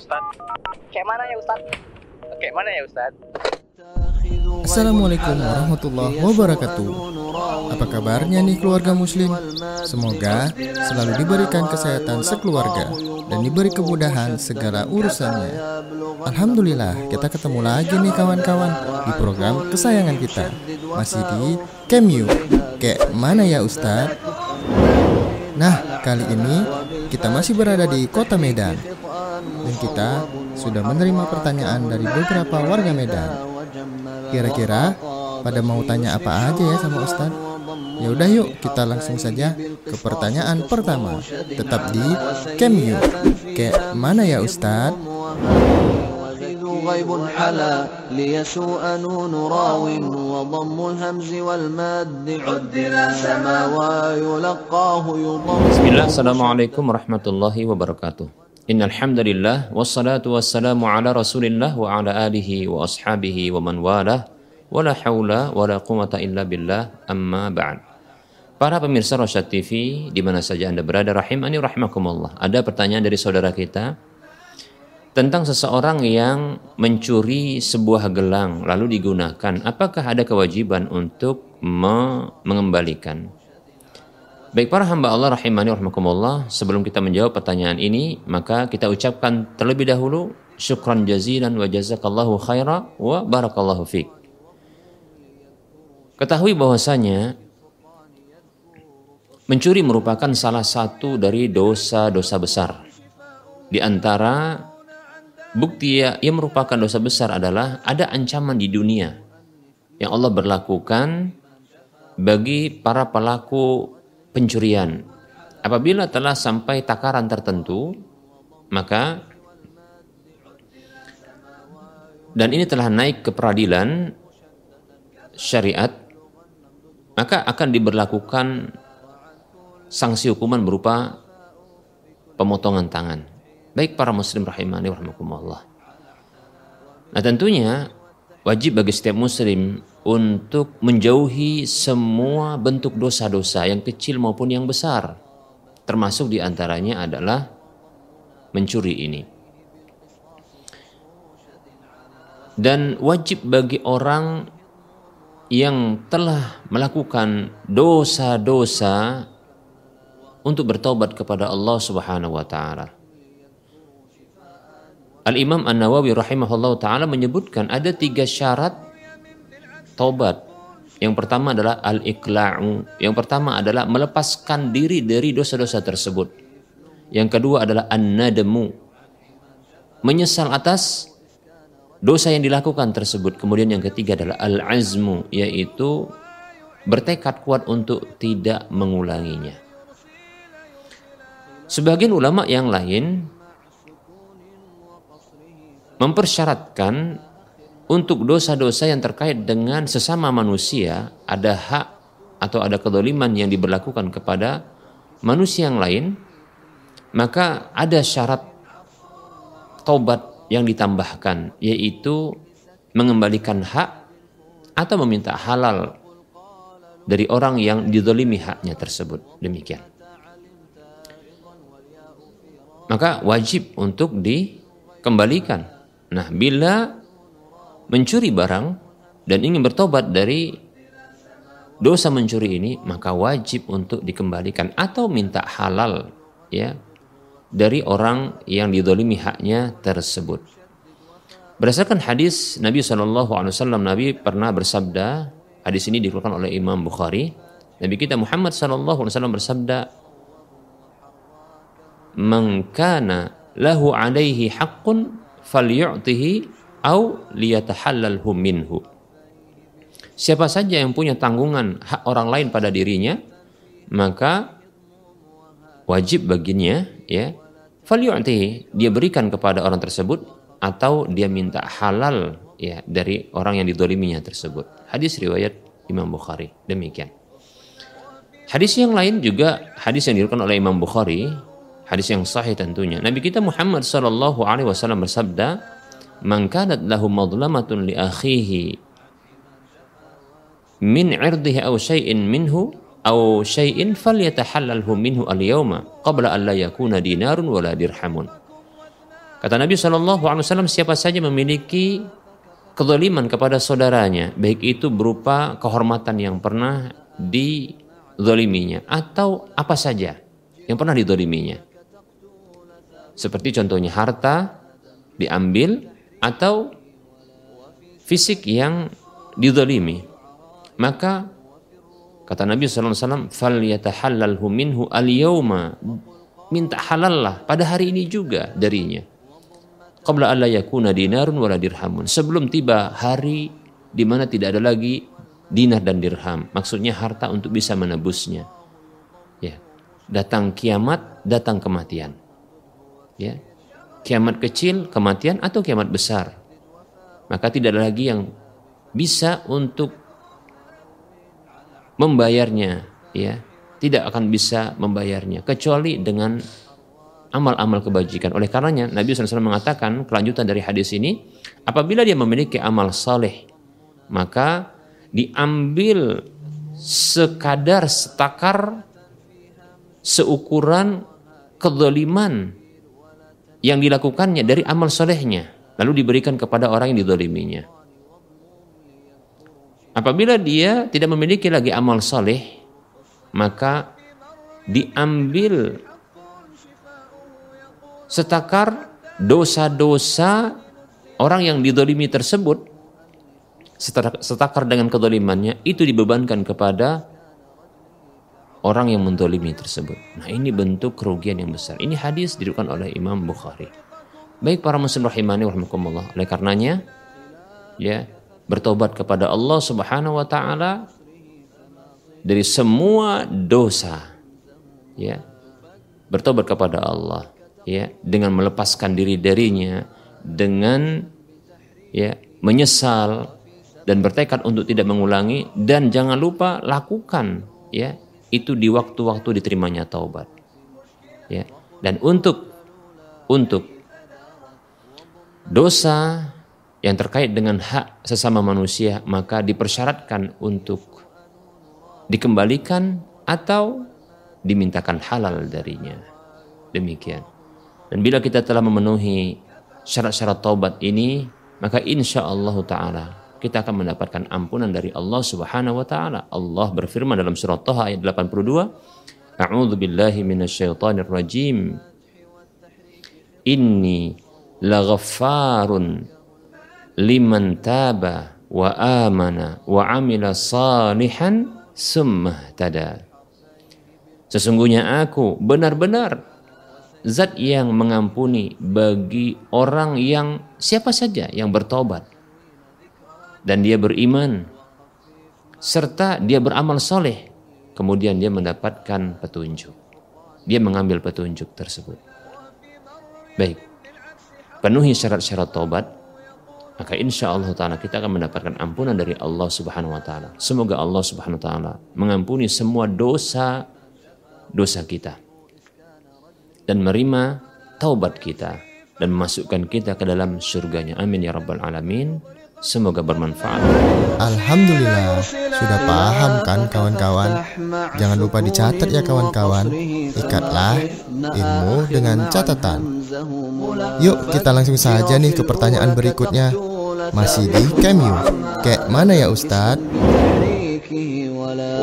Ustaz? Kayak mana ya Ustaz? Kayak mana ya Ustaz? Assalamualaikum warahmatullahi wabarakatuh Apa kabarnya nih keluarga muslim? Semoga selalu diberikan kesehatan sekeluarga Dan diberi kemudahan segala urusannya Alhamdulillah kita ketemu lagi nih kawan-kawan Di program kesayangan kita Masih di Kemyu Kayak mana ya Ustadz? Nah kali ini kita masih berada di kota Medan Dan kita sudah menerima pertanyaan dari beberapa warga Medan Kira-kira pada mau tanya apa aja ya sama Ustadz? Ya udah yuk kita langsung saja ke pertanyaan pertama. Tetap di Kemyu. Kayak mana ya Ustadz? غيب حلا ليسوء نون راو وضم الهمز والماد عدل سما ويلقاه يضم Bismillah, Assalamualaikum warahmatullahi Innalhamdulillah, wassalatu wassalamu ala rasulillah wa ala alihi wa ashabihi wa man walah, wa la hawla wa la quwata illa billah, amma. Para pemirsa Rosyad TV, di mana saja Anda berada, rahimani rahimakumullah. Ada pertanyaan dari saudara kita tentang seseorang yang mencuri sebuah gelang lalu digunakan. Apakah ada kewajiban untuk me- mengembalikan? Baik para hamba Allah rahimani rahimakumullah, sebelum kita menjawab pertanyaan ini, maka kita ucapkan terlebih dahulu syukran jazilan wa jazakallahu khaira wa barakallahu fiq. Ketahui bahwasanya mencuri merupakan salah satu dari dosa-dosa besar. Di antara bukti ya, yang merupakan dosa besar adalah ada ancaman di dunia yang Allah berlakukan bagi para pelaku pencurian. Apabila telah sampai takaran tertentu, maka dan ini telah naik ke peradilan syariat, maka akan diberlakukan sanksi hukuman berupa pemotongan tangan. Baik para muslim rahimani warahmatullah. Nah tentunya wajib bagi setiap muslim untuk menjauhi semua bentuk dosa-dosa yang kecil maupun yang besar. Termasuk di antaranya adalah mencuri ini. Dan wajib bagi orang yang telah melakukan dosa-dosa untuk bertobat kepada Allah Subhanahu wa taala. Al-Imam An-Nawawi rahimahullah taala menyebutkan ada tiga syarat taubat. Yang pertama adalah al-iqla'u. Yang pertama adalah melepaskan diri dari dosa-dosa tersebut. Yang kedua adalah an-nadamu. Menyesal atas dosa yang dilakukan tersebut. Kemudian yang ketiga adalah al-azmu, yaitu bertekad kuat untuk tidak mengulanginya. Sebagian ulama yang lain mempersyaratkan untuk dosa-dosa yang terkait dengan sesama manusia ada hak atau ada kedoliman yang diberlakukan kepada manusia yang lain maka ada syarat taubat yang ditambahkan yaitu mengembalikan hak atau meminta halal dari orang yang didolimi haknya tersebut. Demikian. Maka wajib untuk dikembalikan. Nah bila mencuri barang dan ingin bertobat dari dosa mencuri ini maka wajib untuk dikembalikan atau minta halal ya dari orang yang didolimi haknya tersebut. Berdasarkan hadis Nabi Wasallam Nabi pernah bersabda hadis ini dikeluarkan oleh Imam Bukhari Nabi kita Muhammad Wasallam bersabda mengkana lahu alaihi haqqun falyu'tihi au liyatahallalhu minhu. Siapa saja yang punya tanggungan hak orang lain pada dirinya, maka wajib baginya ya falyu'tihi dia berikan kepada orang tersebut atau dia minta halal ya dari orang yang didoliminya tersebut. Hadis riwayat Imam Bukhari demikian. Hadis yang lain juga hadis yang diriwayatkan oleh Imam Bukhari, hadis yang sahih tentunya. Nabi kita Muhammad sallallahu alaihi wasallam bersabda, "Man kanat lahu madlamatun li akhihi min 'irdihi aw syai'in minhu aw syai'in falyatahallalhu minhu al-yawma qabla an la yakuna dinarun wala dirhamun." Kata Nabi Shallallahu Alaihi Wasallam, siapa saja memiliki kezaliman kepada saudaranya, baik itu berupa kehormatan yang pernah dizoliminya atau apa saja yang pernah dizoliminya. Seperti contohnya harta diambil atau fisik yang dizolimi. Maka kata Nabi Wasallam, "Fal yatahallalhu minhu al yawma." Minta halallah pada hari ini juga darinya qabla alla yakuna dinarun wala dirhamun. Sebelum tiba hari di mana tidak ada lagi dinar dan dirham. Maksudnya harta untuk bisa menebusnya. Ya. Datang kiamat, datang kematian. Ya. Kiamat kecil, kematian atau kiamat besar. Maka tidak ada lagi yang bisa untuk membayarnya, ya. Tidak akan bisa membayarnya kecuali dengan amal-amal kebajikan. Oleh karenanya Nabi SAW mengatakan kelanjutan dari hadis ini, apabila dia memiliki amal saleh, maka diambil sekadar setakar seukuran kedoliman yang dilakukannya dari amal solehnya lalu diberikan kepada orang yang didoliminya apabila dia tidak memiliki lagi amal soleh maka diambil setakar dosa-dosa orang yang didolimi tersebut setakar dengan kedolimannya itu dibebankan kepada orang yang mendolimi tersebut. Nah ini bentuk kerugian yang besar. Ini hadis diriwayatkan oleh Imam Bukhari. Baik para muslim rahimani warahmatullah. Oleh karenanya ya bertobat kepada Allah Subhanahu wa taala dari semua dosa. Ya. Bertobat kepada Allah ya dengan melepaskan diri darinya dengan ya menyesal dan bertekad untuk tidak mengulangi dan jangan lupa lakukan ya itu di waktu-waktu diterimanya taubat. Ya. Dan untuk untuk dosa yang terkait dengan hak sesama manusia maka dipersyaratkan untuk dikembalikan atau dimintakan halal darinya. Demikian. Dan bila kita telah memenuhi syarat-syarat taubat ini, maka insya Allah Ta'ala kita akan mendapatkan ampunan dari Allah Subhanahu wa taala. Allah berfirman dalam surat Taha ayat 82, A'udzu billahi minasyaitonir rajim. Inni laghaffarun liman taba wa amana wa amila salihan summa tada. Sesungguhnya aku benar-benar zat yang mengampuni bagi orang yang siapa saja yang bertobat dan dia beriman. Serta dia beramal soleh. Kemudian dia mendapatkan petunjuk. Dia mengambil petunjuk tersebut. Baik. Penuhi syarat-syarat tobat maka insya Allah Ta'ala kita akan mendapatkan ampunan dari Allah Subhanahu Wa Ta'ala. Semoga Allah Subhanahu Wa Ta'ala mengampuni semua dosa dosa kita. Dan menerima taubat kita. Dan memasukkan kita ke dalam surganya. Amin ya rabbal alamin. Semoga bermanfaat. Alhamdulillah, sudah paham kan kawan-kawan? Jangan lupa dicatat ya kawan-kawan. Ikatlah ilmu dengan catatan. Yuk kita langsung saja nih ke pertanyaan berikutnya. Masih di Cameo. Kayak mana ya Ustadz?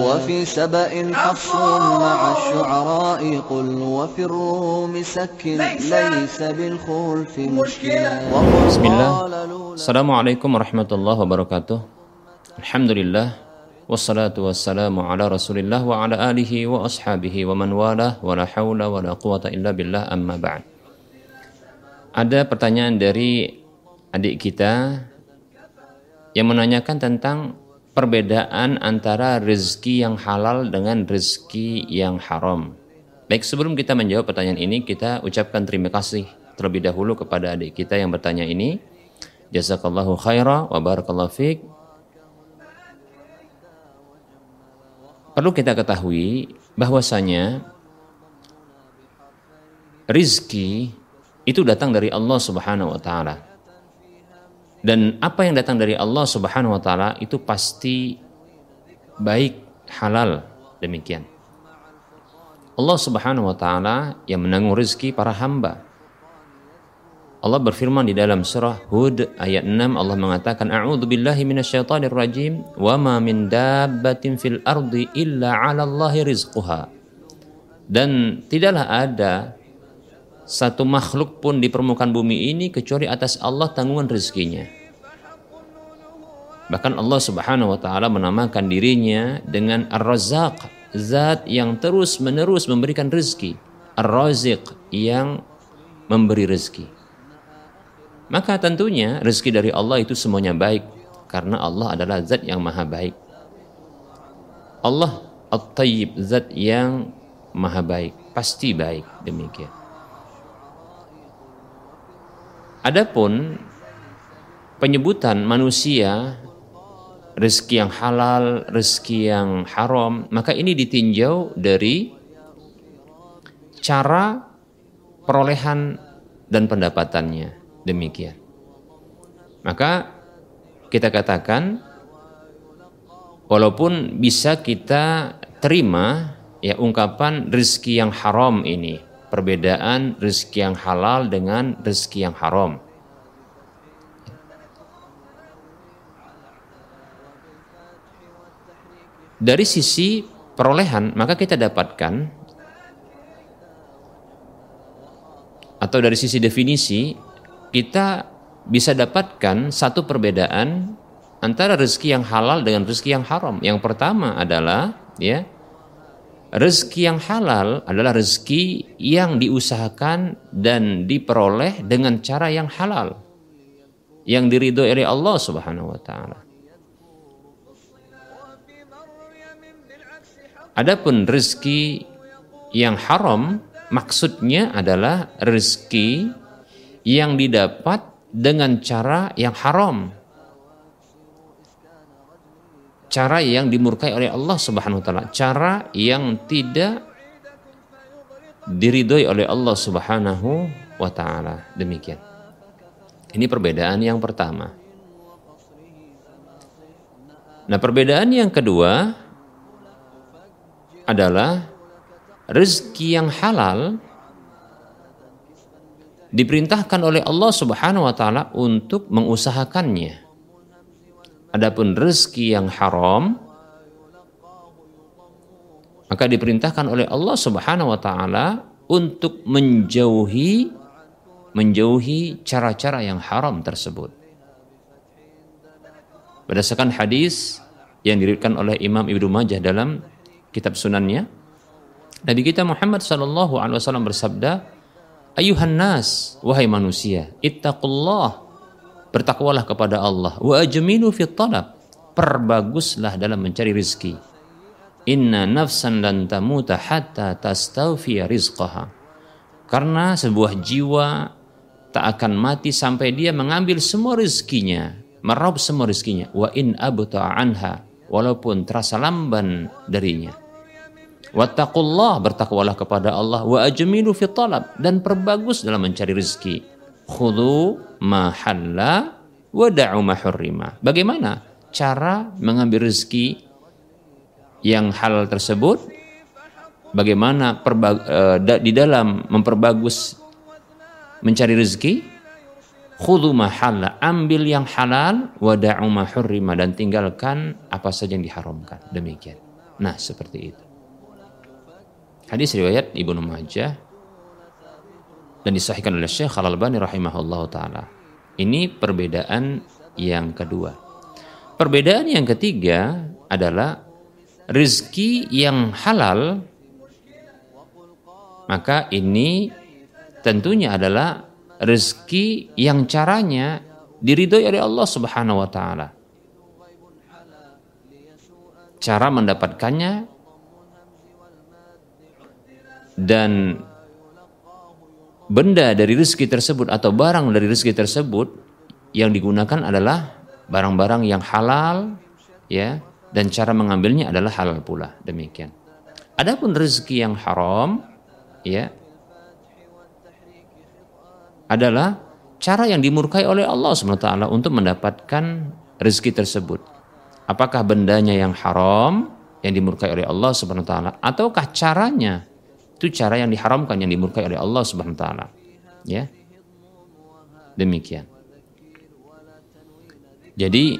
وفي سبأ حفص مع الشعراء قل وفي الروم سكن ليس بالخلف مشكلة بسم الله Assalamualaikum warahmatullahi wabarakatuh. Alhamdulillah wassalatu wassalamu ala Rasulillah wa ala alihi wa ashabihi wa man wala wa la hawla wa la quwata illa billah amma ba'd. Ada pertanyaan dari adik kita yang menanyakan tentang perbedaan antara rezeki yang halal dengan rezeki yang haram. Baik, sebelum kita menjawab pertanyaan ini, kita ucapkan terima kasih terlebih dahulu kepada adik kita yang bertanya ini Jazakallahu khaira wa barakallahu fiq. Perlu kita ketahui bahwasanya rizki itu datang dari Allah Subhanahu wa taala. Dan apa yang datang dari Allah Subhanahu wa taala itu pasti baik, halal, demikian. Allah Subhanahu wa taala yang menanggung rezeki para hamba. Allah berfirman di dalam surah Hud ayat 6 Allah mengatakan a'udzu billahi minasyaitonir rajim wa ma min dabbatin fil ardi illa 'ala Allahi rizquha. Dan tidaklah ada satu makhluk pun di permukaan bumi ini kecuali atas Allah tanggungan rezekinya. Bahkan Allah Subhanahu wa taala menamakan dirinya dengan Ar-Razzaq, zat yang terus-menerus memberikan rezeki. Ar-Raziq yang memberi rezeki. Maka tentunya rezeki dari Allah itu semuanya baik karena Allah adalah zat yang maha baik. Allah At-Tayyib zat yang maha baik, pasti baik demikian. Adapun penyebutan manusia rezeki yang halal, rezeki yang haram, maka ini ditinjau dari cara perolehan dan pendapatannya. Demikian. Maka kita katakan walaupun bisa kita terima ya ungkapan rezeki yang haram ini, perbedaan rezeki yang halal dengan rezeki yang haram. Dari sisi perolehan, maka kita dapatkan atau dari sisi definisi kita bisa dapatkan satu perbedaan antara rezeki yang halal dengan rezeki yang haram. Yang pertama adalah ya rezeki yang halal adalah rezeki yang diusahakan dan diperoleh dengan cara yang halal yang diridhoi oleh Allah Subhanahu wa taala. Adapun rezeki yang haram maksudnya adalah rezeki yang didapat dengan cara yang haram. Cara yang dimurkai oleh Allah Subhanahu wa taala, cara yang tidak diridhoi oleh Allah Subhanahu wa taala. Demikian. Ini perbedaan yang pertama. Nah, perbedaan yang kedua adalah rezeki yang halal diperintahkan oleh Allah Subhanahu wa taala untuk mengusahakannya. Adapun rezeki yang haram maka diperintahkan oleh Allah Subhanahu wa taala untuk menjauhi menjauhi cara-cara yang haram tersebut. Berdasarkan hadis yang diriwayatkan oleh Imam Ibnu Majah dalam kitab sunannya, Nabi kita Muhammad sallallahu alaihi wasallam bersabda, Ayuhan nas, wahai manusia, ittaqullah, bertakwalah kepada Allah, wa ajmilu fit talab, perbaguslah dalam mencari rizki. Inna nafsan lan tamuta hatta tastawfiya rizqaha. Karena sebuah jiwa tak akan mati sampai dia mengambil semua rizkinya, meraup semua rizkinya. Wa in abta anha, walaupun terasa lamban darinya. Wattaqullah bertakwalah kepada Allah wa ajmilu fi talab dan perbagus dalam mencari rezeki. Khudhu ma halla wa da'u ma hurrima. Bagaimana cara mengambil rezeki yang halal tersebut? Bagaimana uh, di dalam memperbagus mencari rezeki? Khudhu ma halla, ambil yang halal wa da'u dan tinggalkan apa saja yang diharamkan. Demikian. Nah, seperti itu. Hadis riwayat Ibnu Majah dan disahihkan oleh Syekh Al-Albani rahimahullah taala. Ini perbedaan yang kedua. Perbedaan yang ketiga adalah rezeki yang halal maka ini tentunya adalah rezeki yang caranya diridhoi oleh Allah Subhanahu wa taala. Cara mendapatkannya dan benda dari rezeki tersebut atau barang dari rezeki tersebut yang digunakan adalah barang-barang yang halal ya dan cara mengambilnya adalah halal pula demikian. Adapun rezeki yang haram ya adalah cara yang dimurkai oleh Allah SWT untuk mendapatkan rezeki tersebut. Apakah bendanya yang haram yang dimurkai oleh Allah SWT ataukah caranya itu cara yang diharamkan yang dimurkai oleh Allah Subhanahu wa taala. Ya. Demikian. Jadi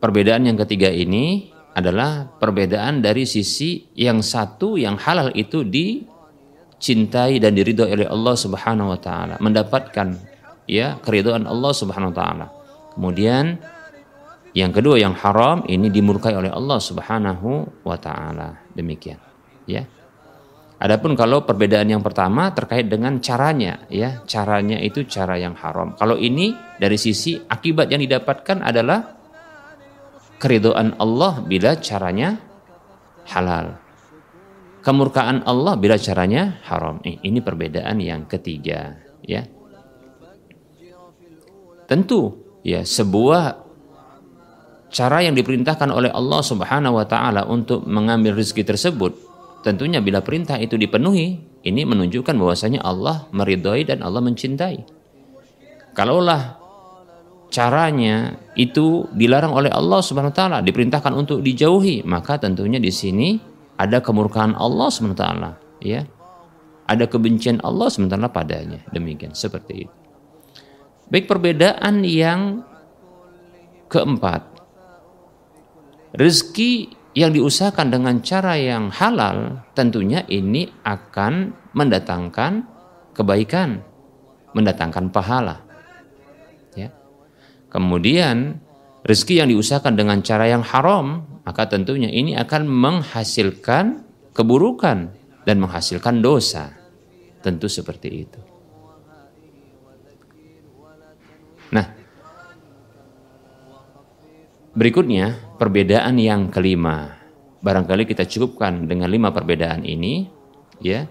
perbedaan yang ketiga ini adalah perbedaan dari sisi yang satu yang halal itu dicintai dan diridhoi oleh Allah Subhanahu wa taala, mendapatkan ya keridhaan Allah Subhanahu wa taala. Kemudian yang kedua yang haram ini dimurkai oleh Allah Subhanahu wa taala. Demikian. Ya. Adapun kalau perbedaan yang pertama terkait dengan caranya, ya caranya itu cara yang haram. Kalau ini dari sisi akibat yang didapatkan adalah keridhaan Allah bila caranya halal. Kemurkaan Allah bila caranya haram. Ini perbedaan yang ketiga, ya. Tentu, ya sebuah cara yang diperintahkan oleh Allah Subhanahu wa taala untuk mengambil rezeki tersebut Tentunya bila perintah itu dipenuhi, ini menunjukkan bahwasanya Allah meridhoi dan Allah mencintai. Kalaulah caranya itu dilarang oleh Allah Subhanahu wa taala, diperintahkan untuk dijauhi, maka tentunya di sini ada kemurkaan Allah Subhanahu wa taala, ya. Ada kebencian Allah taala padanya. Demikian seperti itu. Baik perbedaan yang keempat. Rezeki yang diusahakan dengan cara yang halal tentunya ini akan mendatangkan kebaikan, mendatangkan pahala. Ya. Kemudian rezeki yang diusahakan dengan cara yang haram, maka tentunya ini akan menghasilkan keburukan dan menghasilkan dosa. Tentu seperti itu. Nah, berikutnya perbedaan yang kelima. Barangkali kita cukupkan dengan lima perbedaan ini, ya.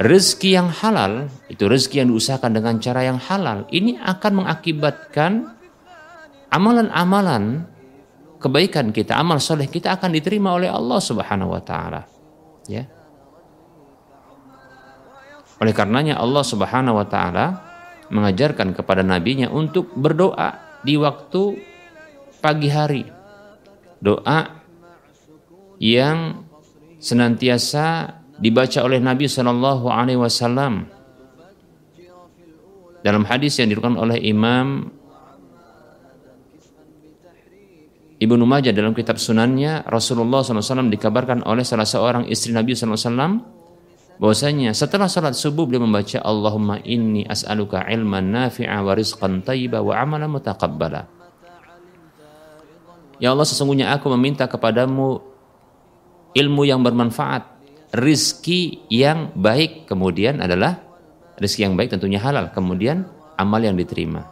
Rezeki yang halal itu rezeki yang diusahakan dengan cara yang halal. Ini akan mengakibatkan amalan-amalan kebaikan kita, amal soleh kita akan diterima oleh Allah Subhanahu wa taala. Ya. Oleh karenanya Allah Subhanahu wa taala mengajarkan kepada nabinya untuk berdoa di waktu pagi hari. Doa yang senantiasa dibaca oleh Nabi Shallallahu Alaihi Wasallam. Dalam hadis yang diriwayatkan oleh Imam Ibnu Majah dalam kitab sunannya Rasulullah SAW dikabarkan oleh salah seorang istri Nabi SAW bahwasanya setelah salat subuh beliau membaca Allahumma inni as'aluka ilman nafi'a wa rizqan tayyiba wa amalan mutaqabbala Ya Allah sesungguhnya aku meminta kepadamu ilmu yang bermanfaat, rizki yang baik, kemudian adalah rizki yang baik tentunya halal, kemudian amal yang diterima.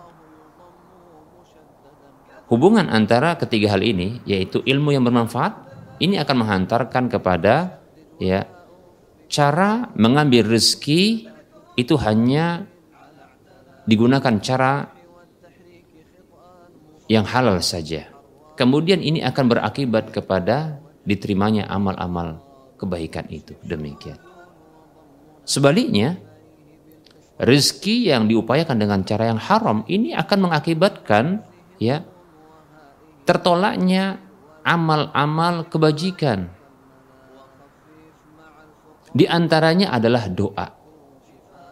Hubungan antara ketiga hal ini, yaitu ilmu yang bermanfaat, ini akan menghantarkan kepada ya cara mengambil rezeki itu hanya digunakan cara yang halal saja kemudian ini akan berakibat kepada diterimanya amal-amal kebaikan itu. Demikian. Sebaliknya, rezeki yang diupayakan dengan cara yang haram ini akan mengakibatkan ya tertolaknya amal-amal kebajikan. Di antaranya adalah doa.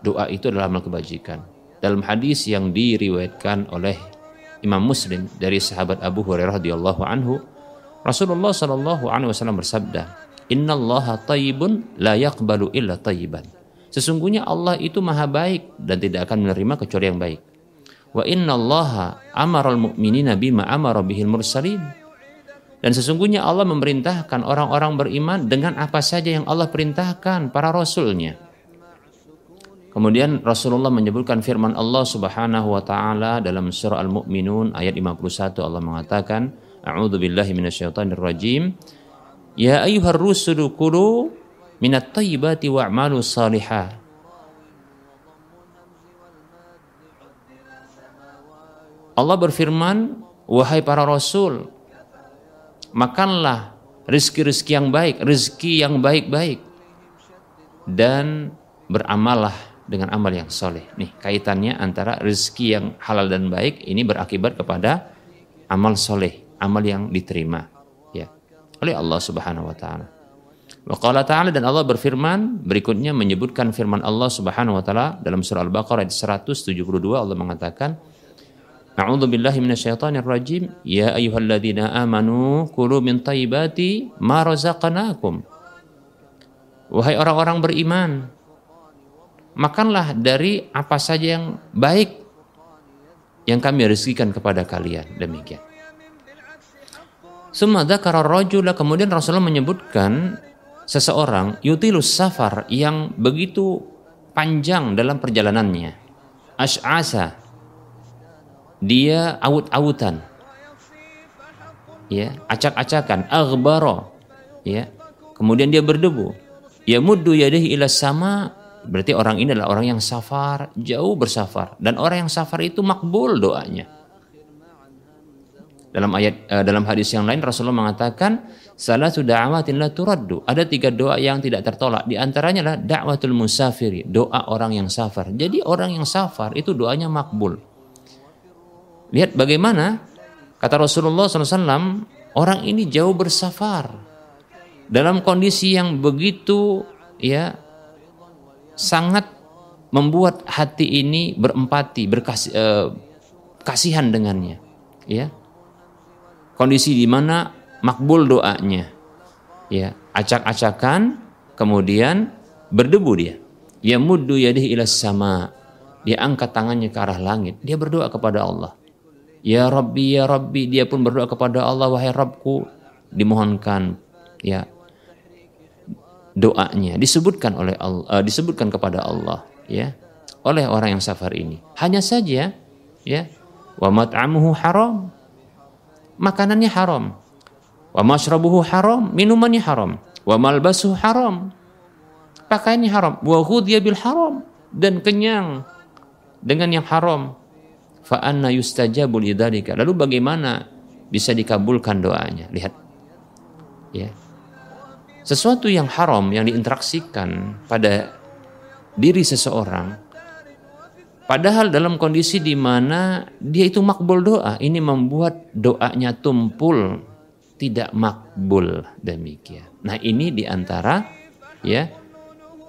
Doa itu adalah amal kebajikan. Dalam hadis yang diriwayatkan oleh Imam Muslim dari sahabat Abu Hurairah radhiyallahu anhu, Rasulullah shallallahu alaihi wasallam bersabda, "Inna Allah tayyibun la yaqbalu illa tayyiban." Sesungguhnya Allah itu maha baik dan tidak akan menerima kecuali yang baik. Wa inna Allah amaral mu'minina bima amara bihil mursalin. Dan sesungguhnya Allah memerintahkan orang-orang beriman dengan apa saja yang Allah perintahkan para rasulnya. Kemudian Rasulullah menyebutkan firman Allah Subhanahu wa taala dalam surah Al-Mu'minun ayat 51 Allah mengatakan, A'udzu billahi minasyaitonir rajim. Ya ayyuhar rusulu kulu minat thayyibati wa'malu salihah. Allah berfirman, wahai para rasul, makanlah rezeki-rezeki yang baik, rezeki yang baik-baik dan beramallah dengan amal yang soleh. Nih kaitannya antara rezeki yang halal dan baik ini berakibat kepada amal soleh, amal yang diterima ya oleh Allah Subhanahu Wa Taala. Wa qala ta'ala dan Allah berfirman berikutnya menyebutkan firman Allah Subhanahu wa taala dalam surah Al-Baqarah ayat 172 Allah mengatakan A'udzu billahi minasyaitonir rajim ya ayyuhalladzina amanu kulu min thayyibati ma razaqnakum Wahai orang-orang beriman makanlah dari apa saja yang baik yang kami rezekikan kepada kalian demikian Summa dzakara rajula kemudian Rasulullah menyebutkan seseorang yutilus safar yang begitu panjang dalam perjalanannya. Ash'asa. Dia awut-awutan. Ya, acak-acakan, aghbara. Ya. Kemudian dia berdebu. Ya muddu yadihi ila sama berarti orang ini adalah orang yang safar, jauh bersafar dan orang yang safar itu makbul doanya. Dalam ayat uh, dalam hadis yang lain Rasulullah mengatakan salah sudah amatin la turaddu. Ada tiga doa yang tidak tertolak. Di antaranya adalah dakwatul musafiri, doa orang yang safar. Jadi orang yang safar itu doanya makbul. Lihat bagaimana kata Rasulullah SAW, orang ini jauh bersafar dalam kondisi yang begitu ya sangat membuat hati ini berempati, berkasih eh, kasihan dengannya, ya. Kondisi di mana makbul doanya, ya, acak-acakan, kemudian berdebu dia. Ya muddu yadih ila sama. Dia angkat tangannya ke arah langit. Dia berdoa kepada Allah. Ya Rabbi, ya Rabbi. Dia pun berdoa kepada Allah, wahai Rabbku. Dimohonkan ya doanya disebutkan oleh Allah uh, disebutkan kepada Allah ya oleh orang yang safar ini. Hanya saja ya wa mat'amuhu haram makanannya haram wa mashrabuhu haram minumannya haram wa malbasuhu haram pakaiannya haram wa ghudhiya bil haram dan kenyang dengan yang haram. Fa anna yustajabu lidzalika lalu bagaimana bisa dikabulkan doanya? Lihat. Ya sesuatu yang haram yang diinteraksikan pada diri seseorang padahal dalam kondisi di mana dia itu makbul doa ini membuat doanya tumpul tidak makbul demikian. Nah ini di antara ya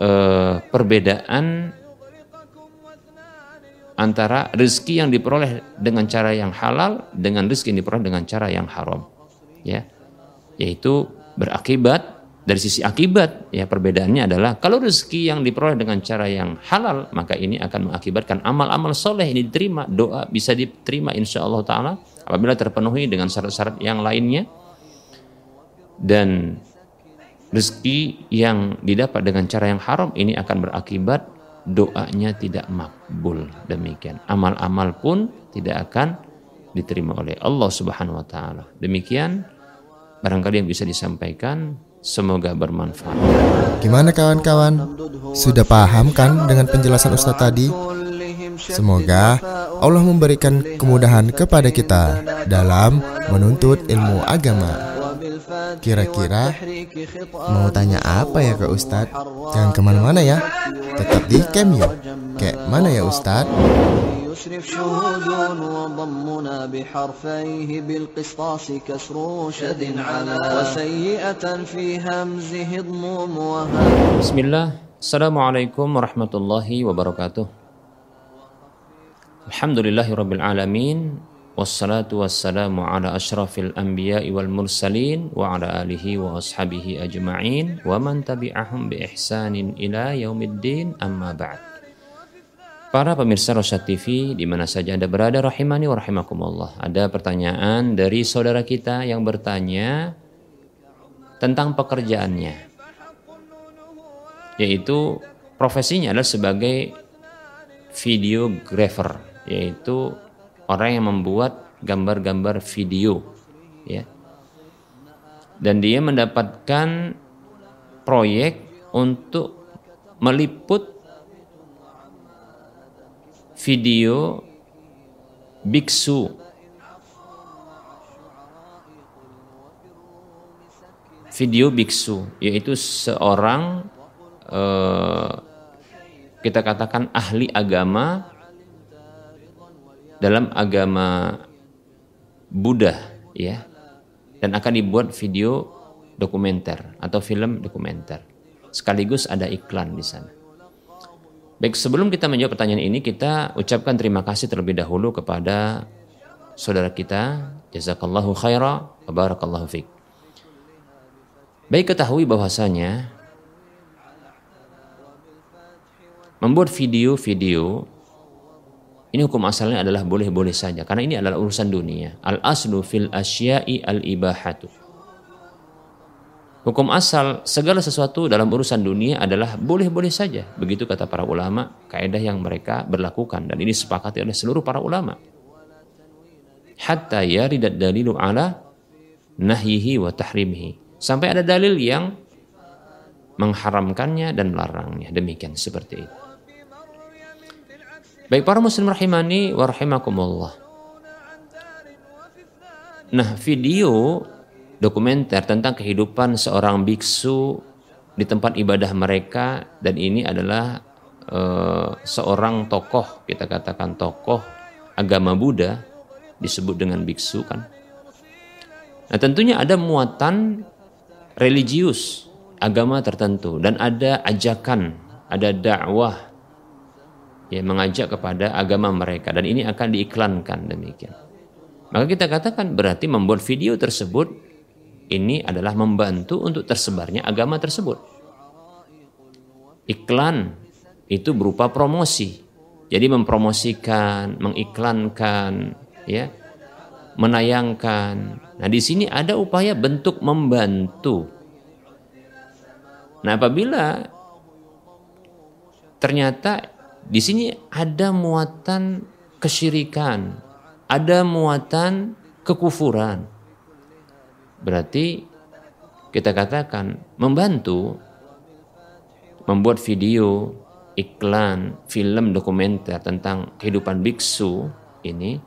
eh, perbedaan antara rezeki yang diperoleh dengan cara yang halal dengan rezeki yang diperoleh dengan cara yang haram ya. Yaitu berakibat dari sisi akibat ya perbedaannya adalah kalau rezeki yang diperoleh dengan cara yang halal maka ini akan mengakibatkan amal-amal soleh ini diterima doa bisa diterima insya Allah taala apabila terpenuhi dengan syarat-syarat yang lainnya. Dan rezeki yang didapat dengan cara yang haram ini akan berakibat doanya tidak makbul. Demikian. Amal-amal pun tidak akan diterima oleh Allah Subhanahu wa taala. Demikian. Barangkali yang bisa disampaikan Semoga bermanfaat. Gimana kawan-kawan? Sudah paham kan dengan penjelasan Ustadz tadi? Semoga Allah memberikan kemudahan kepada kita dalam menuntut ilmu agama. Kira-kira mau tanya apa ya ke Ustadz? Jangan ke mana-mana ya, tetap di Cameo. Kayak mana ya Ustadz? يشرف شهود وضمنا بحرفيه بالقسطاس كسر شد على وسيئة في همزه اضموم وهاء بسم الله السلام عليكم ورحمة الله وبركاته الحمد لله رب العالمين والصلاة والسلام على أشرف الأنبياء والمرسلين وعلى آله وأصحابه أجمعين ومن تبعهم بإحسان إلى يوم الدين أما بعد Para pemirsa Rosyad TV di mana saja Anda berada rahimani wa rahimakumullah. Ada pertanyaan dari saudara kita yang bertanya tentang pekerjaannya. Yaitu profesinya adalah sebagai videographer, yaitu orang yang membuat gambar-gambar video, ya. Dan dia mendapatkan proyek untuk meliput video biksu video biksu yaitu seorang eh, kita katakan ahli agama dalam agama Buddha ya dan akan dibuat video dokumenter atau film dokumenter. Sekaligus ada iklan di sana. Baik, sebelum kita menjawab pertanyaan ini, kita ucapkan terima kasih terlebih dahulu kepada saudara kita. Jazakallahu khaira barakallahu fiqh. Baik ketahui bahwasanya membuat video-video ini hukum asalnya adalah boleh-boleh saja karena ini adalah urusan dunia. Al aslu fil asya'i al ibahatu. Hukum asal segala sesuatu dalam urusan dunia adalah boleh-boleh saja. Begitu kata para ulama, kaidah yang mereka berlakukan dan ini sepakati oleh seluruh para ulama. Hatta yaridat dalilu ala nahyihi wa tahrimihi. Sampai ada dalil yang mengharamkannya dan melarangnya. Demikian seperti itu. Baik para muslim rahimani wa rahimakumullah. Nah, video dokumenter tentang kehidupan seorang biksu di tempat ibadah mereka dan ini adalah uh, seorang tokoh kita katakan tokoh agama Buddha disebut dengan biksu kan. Nah, tentunya ada muatan religius agama tertentu dan ada ajakan, ada dakwah ya mengajak kepada agama mereka dan ini akan diiklankan demikian. Maka kita katakan berarti membuat video tersebut ini adalah membantu untuk tersebarnya agama tersebut. Iklan itu berupa promosi. Jadi mempromosikan, mengiklankan, ya, menayangkan. Nah, di sini ada upaya bentuk membantu. Nah, apabila ternyata di sini ada muatan kesyirikan, ada muatan kekufuran. Berarti kita katakan membantu membuat video, iklan, film dokumenter tentang kehidupan biksu ini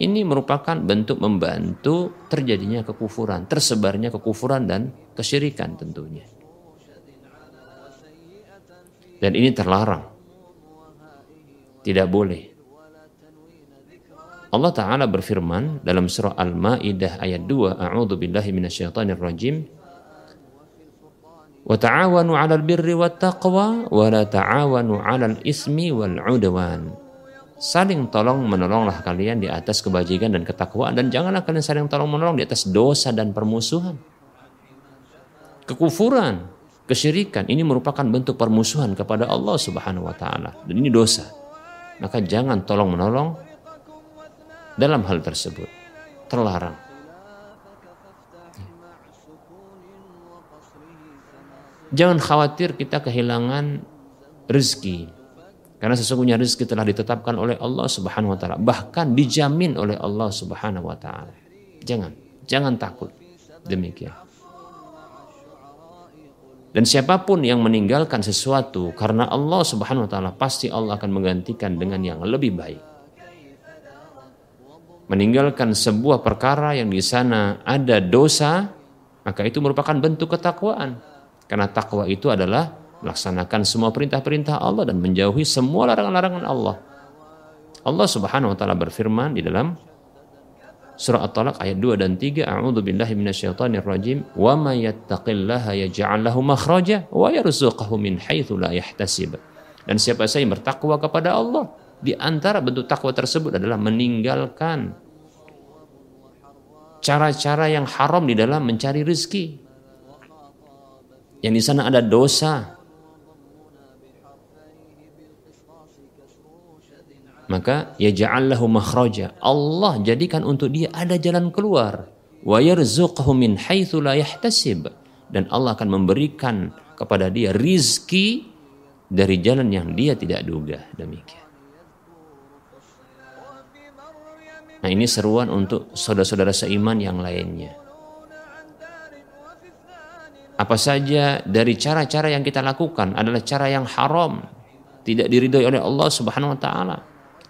ini merupakan bentuk membantu terjadinya kekufuran, tersebarnya kekufuran dan kesyirikan tentunya. Dan ini terlarang. Tidak boleh. Allah Ta'ala berfirman dalam surah Al-Ma'idah ayat 2, A'udhu billahi minasyaitanir rajim. Wat taqwa wa la ta'awanu 'alal ismi wal 'udwan. Saling tolong menolonglah kalian di atas kebajikan dan ketakwaan dan janganlah kalian saling tolong menolong di atas dosa dan permusuhan. Kekufuran, kesyirikan ini merupakan bentuk permusuhan kepada Allah Subhanahu wa taala dan ini dosa maka jangan tolong menolong dalam hal tersebut. Terlarang. Jangan khawatir kita kehilangan rezeki. Karena sesungguhnya rezeki telah ditetapkan oleh Allah Subhanahu wa taala. Bahkan dijamin oleh Allah Subhanahu wa taala. Jangan. Jangan takut. Demikian. Dan siapa pun yang meninggalkan sesuatu karena Allah Subhanahu wa taala pasti Allah akan menggantikan dengan yang lebih baik. Meninggalkan sebuah perkara yang di sana ada dosa, maka itu merupakan bentuk ketakwaan. Karena takwa itu adalah melaksanakan semua perintah-perintah Allah dan menjauhi semua larangan-larangan Allah. Allah Subhanahu wa taala berfirman di dalam Surah At-Talaq ayat 2 dan 3, A'udzu billahi minasyaitonir rajim, "Wa may yattaqillaha yaj'al lahu makhraja wa yarzuqhu min haitsu la yahtasib." Dan siapa saja yang bertakwa kepada Allah, di antara bentuk takwa tersebut adalah meninggalkan cara-cara yang haram di dalam mencari rezeki. Yang di sana ada dosa, maka ya ja'allahu makhraja. Allah jadikan untuk dia ada jalan keluar. Wa yarzuqhu min haitsu la yahtasib. Dan Allah akan memberikan kepada dia rizki dari jalan yang dia tidak duga. Demikian. Nah ini seruan untuk saudara-saudara seiman yang lainnya. Apa saja dari cara-cara yang kita lakukan adalah cara yang haram, tidak diridhoi oleh Allah Subhanahu wa taala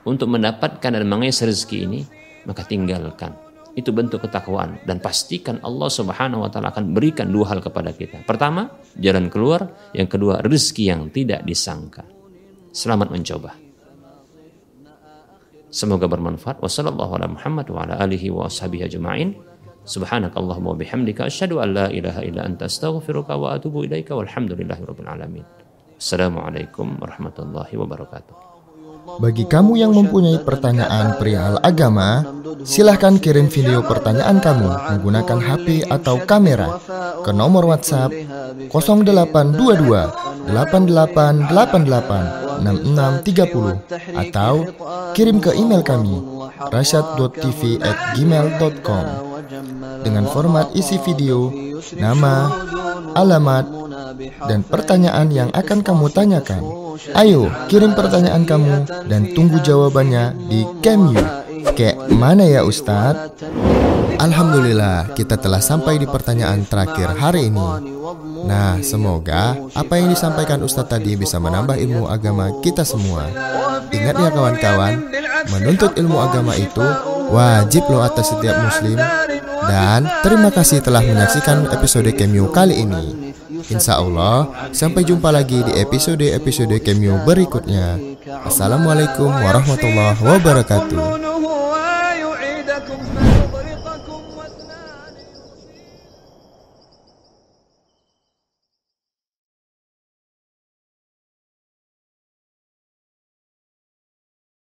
untuk mendapatkan dan mengais rezeki ini, maka tinggalkan. Itu bentuk ketakwaan dan pastikan Allah Subhanahu wa taala akan berikan dua hal kepada kita. Pertama, jalan keluar, yang kedua rezeki yang tidak disangka. Selamat mencoba. Semoga bermanfaat. Wassalamualaikum warahmatullahi wabarakatuh. Ilaha illa wa walhamdulillahi alamin. Assalamualaikum warahmatullahi wabarakatuh. Bagi kamu yang mempunyai pertanyaan perihal agama, silahkan kirim video pertanyaan kamu menggunakan HP atau kamera ke nomor WhatsApp 0822 8888 6630 atau kirim ke email kami rasyad.tv@gmail.com dengan format isi video, nama, alamat, dan pertanyaan yang akan kamu tanyakan. Ayo, kirim pertanyaan kamu dan tunggu jawabannya di Cameo. Kayak mana ya Ustadz? Alhamdulillah, kita telah sampai di pertanyaan terakhir hari ini. Nah, semoga apa yang disampaikan Ustadz tadi bisa menambah ilmu agama kita semua. Ingat ya kawan-kawan, menuntut ilmu agama itu wajib loh atas setiap muslim. Dan terima kasih telah menyaksikan episode Cameo kali ini. Insya Allah, sampai jumpa lagi di episode-episode Cameo berikutnya. Assalamualaikum warahmatullahi wabarakatuh.